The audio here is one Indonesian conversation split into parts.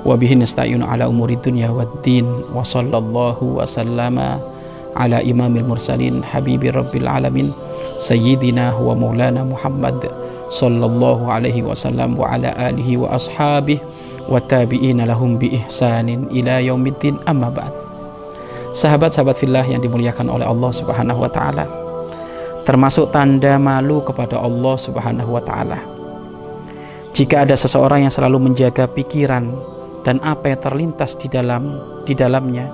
Wa bihi nasta'inu ala umuri dunya waddin wa sallallahu wa sallama ala imamil mursalin habibi rabbil alamin sayyidina wa maulana Muhammad sallallahu alaihi wasallam wa ala alihi wa ashabihi wa tabi'ina lahum bi ihsanin ila yaumiddin amma ba'd. Sahabat-sahabat fillah yang dimuliakan oleh Allah Subhanahu wa taala. Termasuk tanda malu kepada Allah Subhanahu wa taala. Jika ada seseorang yang selalu menjaga pikiran dan apa yang terlintas di dalam di dalamnya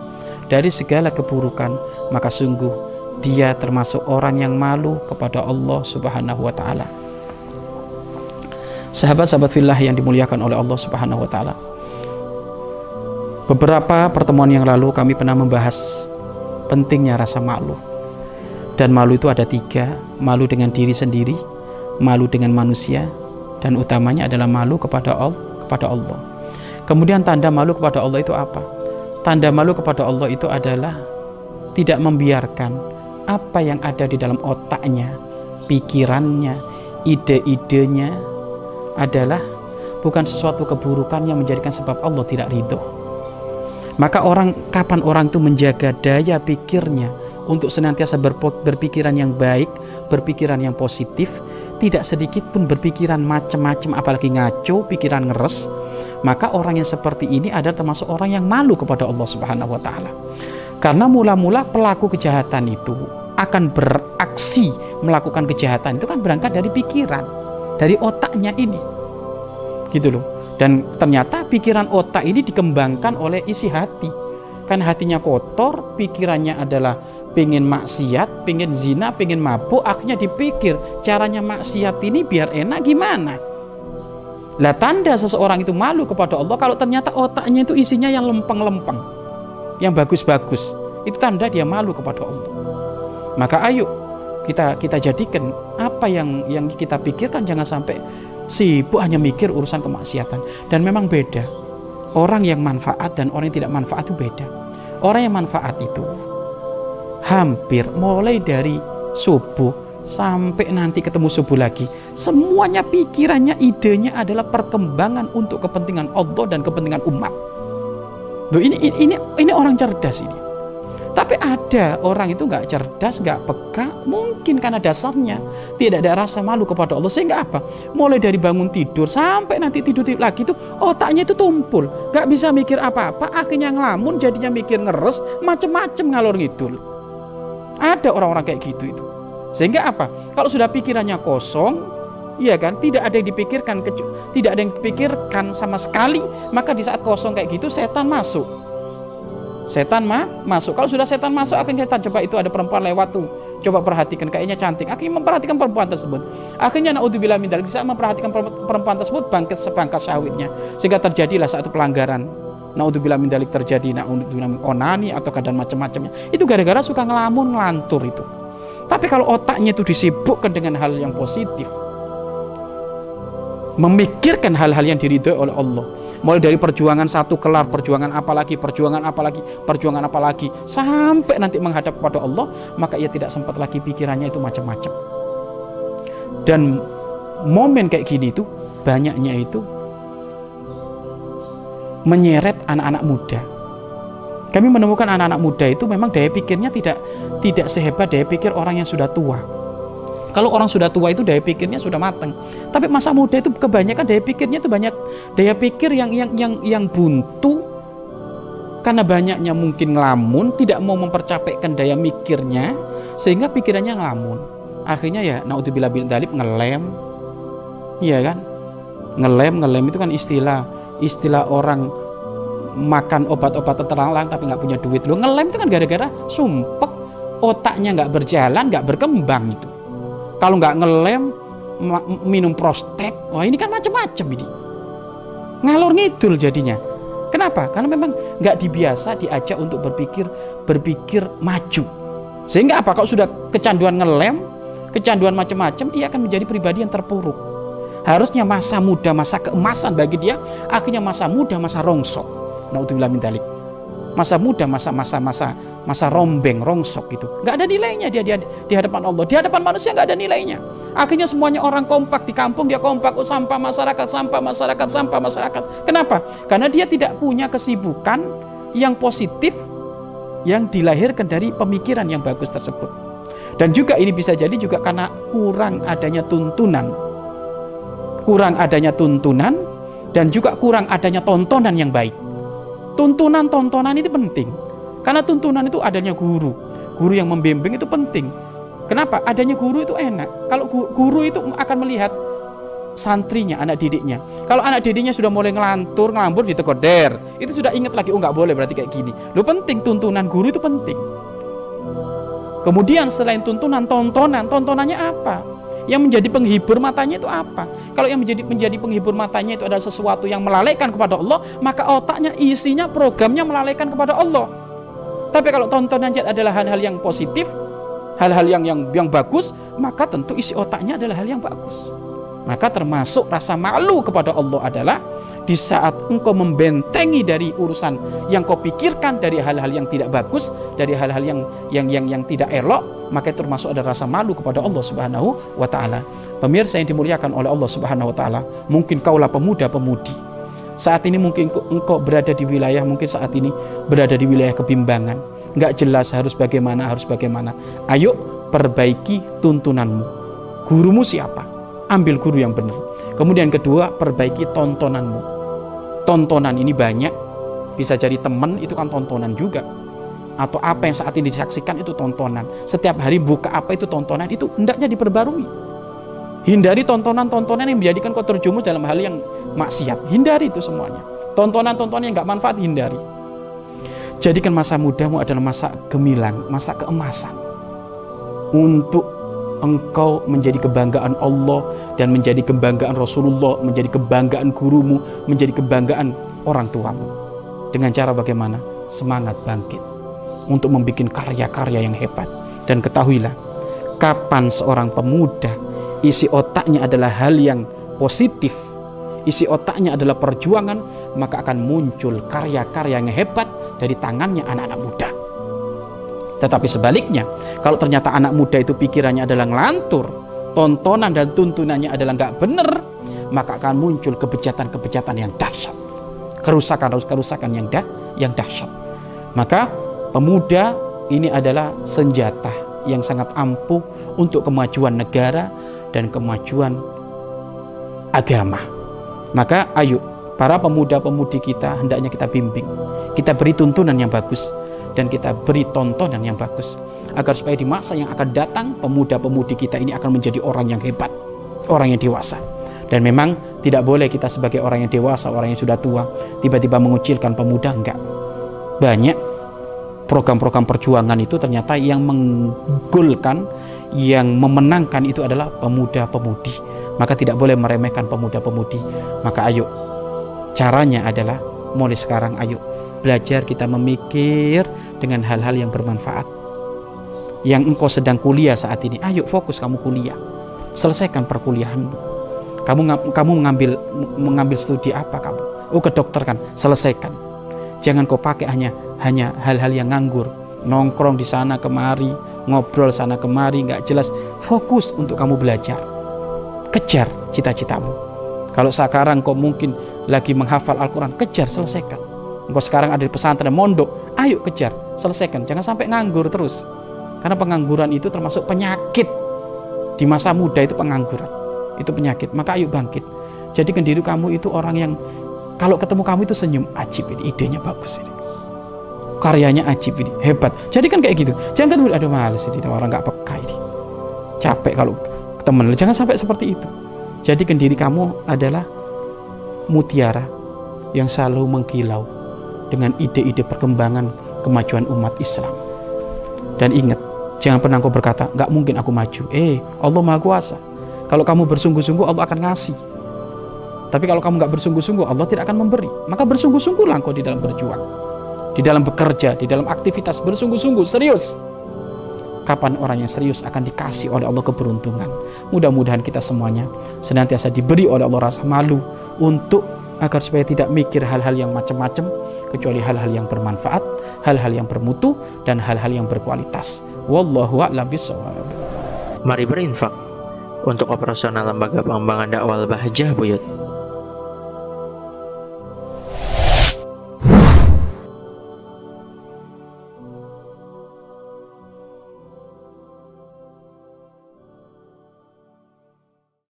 dari segala keburukan, maka sungguh dia termasuk orang yang malu kepada Allah Subhanahu wa taala. Sahabat-sahabat fillah yang dimuliakan oleh Allah Subhanahu wa taala. Beberapa pertemuan yang lalu kami pernah membahas pentingnya rasa malu. Dan malu itu ada tiga, malu dengan diri sendiri, malu dengan manusia, dan utamanya adalah malu kepada Allah, kepada Allah. Kemudian tanda malu kepada Allah itu apa? Tanda malu kepada Allah itu adalah tidak membiarkan apa yang ada di dalam otaknya, pikirannya, ide-idenya adalah bukan sesuatu keburukan yang menjadikan sebab Allah tidak ridho. Maka orang kapan orang itu menjaga daya pikirnya untuk senantiasa berpikiran yang baik, berpikiran yang positif, tidak sedikit pun berpikiran macam-macam apalagi ngaco, pikiran ngeres, maka orang yang seperti ini adalah termasuk orang yang malu kepada Allah Subhanahu wa taala. Karena mula-mula pelaku kejahatan itu akan beraksi melakukan kejahatan itu kan berangkat dari pikiran, dari otaknya ini. Gitu loh. Dan ternyata pikiran otak ini dikembangkan oleh isi hati. Kan hatinya kotor, pikirannya adalah pengen maksiat, pengen zina, pengen mabuk, akhirnya dipikir caranya maksiat ini biar enak gimana. Lah tanda seseorang itu malu kepada Allah kalau ternyata otaknya itu isinya yang lempeng-lempeng, yang bagus-bagus. Itu tanda dia malu kepada Allah. Maka ayo kita kita jadikan apa yang yang kita pikirkan jangan sampai sibuk hanya mikir urusan kemaksiatan dan memang beda orang yang manfaat dan orang yang tidak manfaat itu beda orang yang manfaat itu hampir mulai dari subuh sampai nanti ketemu subuh lagi semuanya pikirannya idenya adalah perkembangan untuk kepentingan Allah dan kepentingan umat Loh, ini ini ini orang cerdas ini tapi ada orang itu nggak cerdas, nggak peka, mungkin karena dasarnya tidak ada rasa malu kepada Allah. Sehingga apa? Mulai dari bangun tidur sampai nanti tidur lagi itu otaknya itu tumpul, nggak bisa mikir apa-apa. Akhirnya ngelamun, jadinya mikir ngeres, macem-macem ngalor ngidul. Ada orang-orang kayak gitu itu. Sehingga apa? Kalau sudah pikirannya kosong, iya kan, tidak ada yang dipikirkan, tidak ada yang dipikirkan sama sekali, maka di saat kosong kayak gitu setan masuk Setan mah masuk. Kalau sudah setan masuk, akhirnya setan coba itu ada perempuan lewat tuh. Coba perhatikan, kayaknya cantik. Akhirnya memperhatikan perempuan tersebut. Akhirnya naudzubillah min dzalik bisa memperhatikan perempuan tersebut bangkit sebangkas syahwitnya. Sehingga terjadilah satu pelanggaran. Naudzubillah min dzalik terjadi naudzubillah onani atau keadaan macam-macamnya. Itu gara-gara suka ngelamun ngelantur itu. Tapi kalau otaknya itu disibukkan dengan hal yang positif, memikirkan hal-hal yang diridhoi oleh Allah, mulai dari perjuangan satu kelar perjuangan apalagi perjuangan apalagi perjuangan apalagi sampai nanti menghadap kepada Allah maka ia tidak sempat lagi pikirannya itu macam-macam. Dan momen kayak gini itu banyaknya itu menyeret anak-anak muda kami menemukan anak-anak muda itu memang daya pikirnya tidak tidak sehebat daya pikir orang yang sudah tua kalau orang sudah tua itu daya pikirnya sudah matang. Tapi masa muda itu kebanyakan daya pikirnya itu banyak daya pikir yang yang yang yang buntu karena banyaknya mungkin ngelamun, tidak mau mempercapaikan daya mikirnya sehingga pikirannya ngelamun. Akhirnya ya naudzubillah bil dalib ngelem. Iya kan? Ngelem, ngelem itu kan istilah istilah orang makan obat-obat terlarang tapi nggak punya duit lo ngelem itu kan gara-gara sumpek otaknya nggak berjalan nggak berkembang itu kalau nggak ngelem minum prostek wah ini kan macam-macam ini ngalor ngidul jadinya Kenapa? Karena memang nggak dibiasa diajak untuk berpikir berpikir maju. Sehingga apa? Kalau sudah kecanduan ngelem, kecanduan macam-macam, ia akan menjadi pribadi yang terpuruk. Harusnya masa muda, masa keemasan bagi dia, akhirnya masa muda, masa rongsok. Naudzubillah min dalik. Masa muda, masa masa masa masa rombeng, rongsok gitu. Nggak ada nilainya dia, dia di hadapan Allah. Di hadapan manusia nggak ada nilainya. Akhirnya semuanya orang kompak di kampung dia kompak, oh sampah masyarakat, sampah masyarakat, sampah masyarakat. Kenapa? Karena dia tidak punya kesibukan yang positif yang dilahirkan dari pemikiran yang bagus tersebut. Dan juga ini bisa jadi juga karena kurang adanya tuntunan. Kurang adanya tuntunan dan juga kurang adanya tontonan yang baik. Tuntunan-tontonan itu penting. Karena tuntunan itu adanya guru. Guru yang membimbing itu penting Kenapa? Adanya guru itu enak. Kalau guru itu akan melihat santrinya, anak didiknya. Kalau anak didiknya sudah mulai ngelantur, ngelambur ditekoder, itu sudah ingat lagi, oh nggak boleh berarti kayak gini. Lo penting tuntunan guru itu penting. Kemudian selain tuntunan, tontonan, tontonannya apa? Yang menjadi penghibur matanya itu apa? Kalau yang menjadi menjadi penghibur matanya itu adalah sesuatu yang melalaikan kepada Allah, maka otaknya isinya programnya melalaikan kepada Allah. Tapi kalau tontonannya adalah hal-hal yang positif, hal-hal yang yang yang bagus, maka tentu isi otaknya adalah hal yang bagus. Maka termasuk rasa malu kepada Allah adalah di saat engkau membentengi dari urusan yang kau pikirkan dari hal-hal yang tidak bagus, dari hal-hal yang yang yang yang tidak elok, maka itu termasuk ada rasa malu kepada Allah Subhanahu wa taala. Pemirsa yang dimuliakan oleh Allah Subhanahu wa taala, mungkin kaulah pemuda-pemudi. Saat ini mungkin engkau berada di wilayah mungkin saat ini berada di wilayah kebimbangan. Nggak jelas harus bagaimana harus bagaimana. Ayo perbaiki tuntunanmu. Gurumu siapa? Ambil guru yang benar. Kemudian kedua perbaiki tontonanmu. Tontonan ini banyak. Bisa jadi teman itu kan tontonan juga atau apa yang saat ini disaksikan itu tontonan setiap hari buka apa itu tontonan itu hendaknya diperbarui hindari tontonan-tontonan yang menjadikan kau terjumus dalam hal yang maksiat hindari itu semuanya tontonan-tontonan yang nggak manfaat hindari Jadikan masa mudamu adalah masa gemilang, masa keemasan. Untuk engkau menjadi kebanggaan Allah dan menjadi kebanggaan Rasulullah, menjadi kebanggaan gurumu, menjadi kebanggaan orang tuamu. Dengan cara bagaimana? Semangat bangkit untuk membuat karya-karya yang hebat. Dan ketahuilah, kapan seorang pemuda isi otaknya adalah hal yang positif, isi otaknya adalah perjuangan, maka akan muncul karya-karya yang hebat dari tangannya anak-anak muda. Tetapi sebaliknya, kalau ternyata anak muda itu pikirannya adalah ngelantur, tontonan dan tuntunannya adalah nggak benar, maka akan muncul kebejatan-kebejatan yang dahsyat, kerusakan-kerusakan yang dah yang dahsyat. Maka pemuda ini adalah senjata yang sangat ampuh untuk kemajuan negara dan kemajuan agama. Maka ayo para pemuda-pemudi kita hendaknya kita bimbing, kita beri tuntunan yang bagus dan kita beri tontonan yang bagus agar supaya di masa yang akan datang pemuda-pemudi kita ini akan menjadi orang yang hebat, orang yang dewasa. Dan memang tidak boleh kita sebagai orang yang dewasa, orang yang sudah tua, tiba-tiba mengucilkan pemuda enggak. Banyak program-program perjuangan itu ternyata yang menggulkan, yang memenangkan itu adalah pemuda-pemudi. Maka tidak boleh meremehkan pemuda-pemudi. Maka ayo Caranya adalah mulai sekarang ayo belajar kita memikir dengan hal-hal yang bermanfaat. Yang engkau sedang kuliah saat ini, ayo fokus kamu kuliah. Selesaikan perkuliahanmu. Kamu kamu mengambil mengambil studi apa kamu? Oh ke dokter kan, selesaikan. Jangan kau pakai hanya hanya hal-hal yang nganggur, nongkrong di sana kemari, ngobrol sana kemari, nggak jelas. Fokus untuk kamu belajar. Kejar cita-citamu. Kalau sekarang kau mungkin lagi menghafal Al-Quran, kejar, selesaikan. Engkau sekarang ada di pesantren, mondok, ayo kejar, selesaikan. Jangan sampai nganggur terus. Karena pengangguran itu termasuk penyakit. Di masa muda itu pengangguran. Itu penyakit. Maka ayo bangkit. Jadikan diri kamu itu orang yang kalau ketemu kamu itu senyum. Ajib ini, idenya bagus ini. Karyanya ajib ini, hebat. Jadi kan kayak gitu. Jangan ketemu, aduh males ini orang nggak peka ini. Capek kalau temen. Jangan sampai seperti itu. Jadikan diri kamu adalah mutiara yang selalu mengkilau dengan ide-ide perkembangan kemajuan umat Islam. Dan ingat, jangan pernah kau berkata, nggak mungkin aku maju. Eh, Allah Maha Kuasa. Kalau kamu bersungguh-sungguh, Allah akan ngasih. Tapi kalau kamu nggak bersungguh-sungguh, Allah tidak akan memberi. Maka bersungguh-sungguhlah engkau di dalam berjuang, di dalam bekerja, di dalam aktivitas bersungguh-sungguh, serius. Kapan orang yang serius akan dikasih oleh Allah keberuntungan. Mudah-mudahan kita semuanya senantiasa diberi oleh Allah rasa malu untuk agar supaya tidak mikir hal-hal yang macam-macam kecuali hal-hal yang bermanfaat, hal-hal yang bermutu dan hal-hal yang berkualitas. Wallahu a'lam bishawab. Mari berinfak untuk operasional lembaga pengembangan dakwah Bahjah Buyut.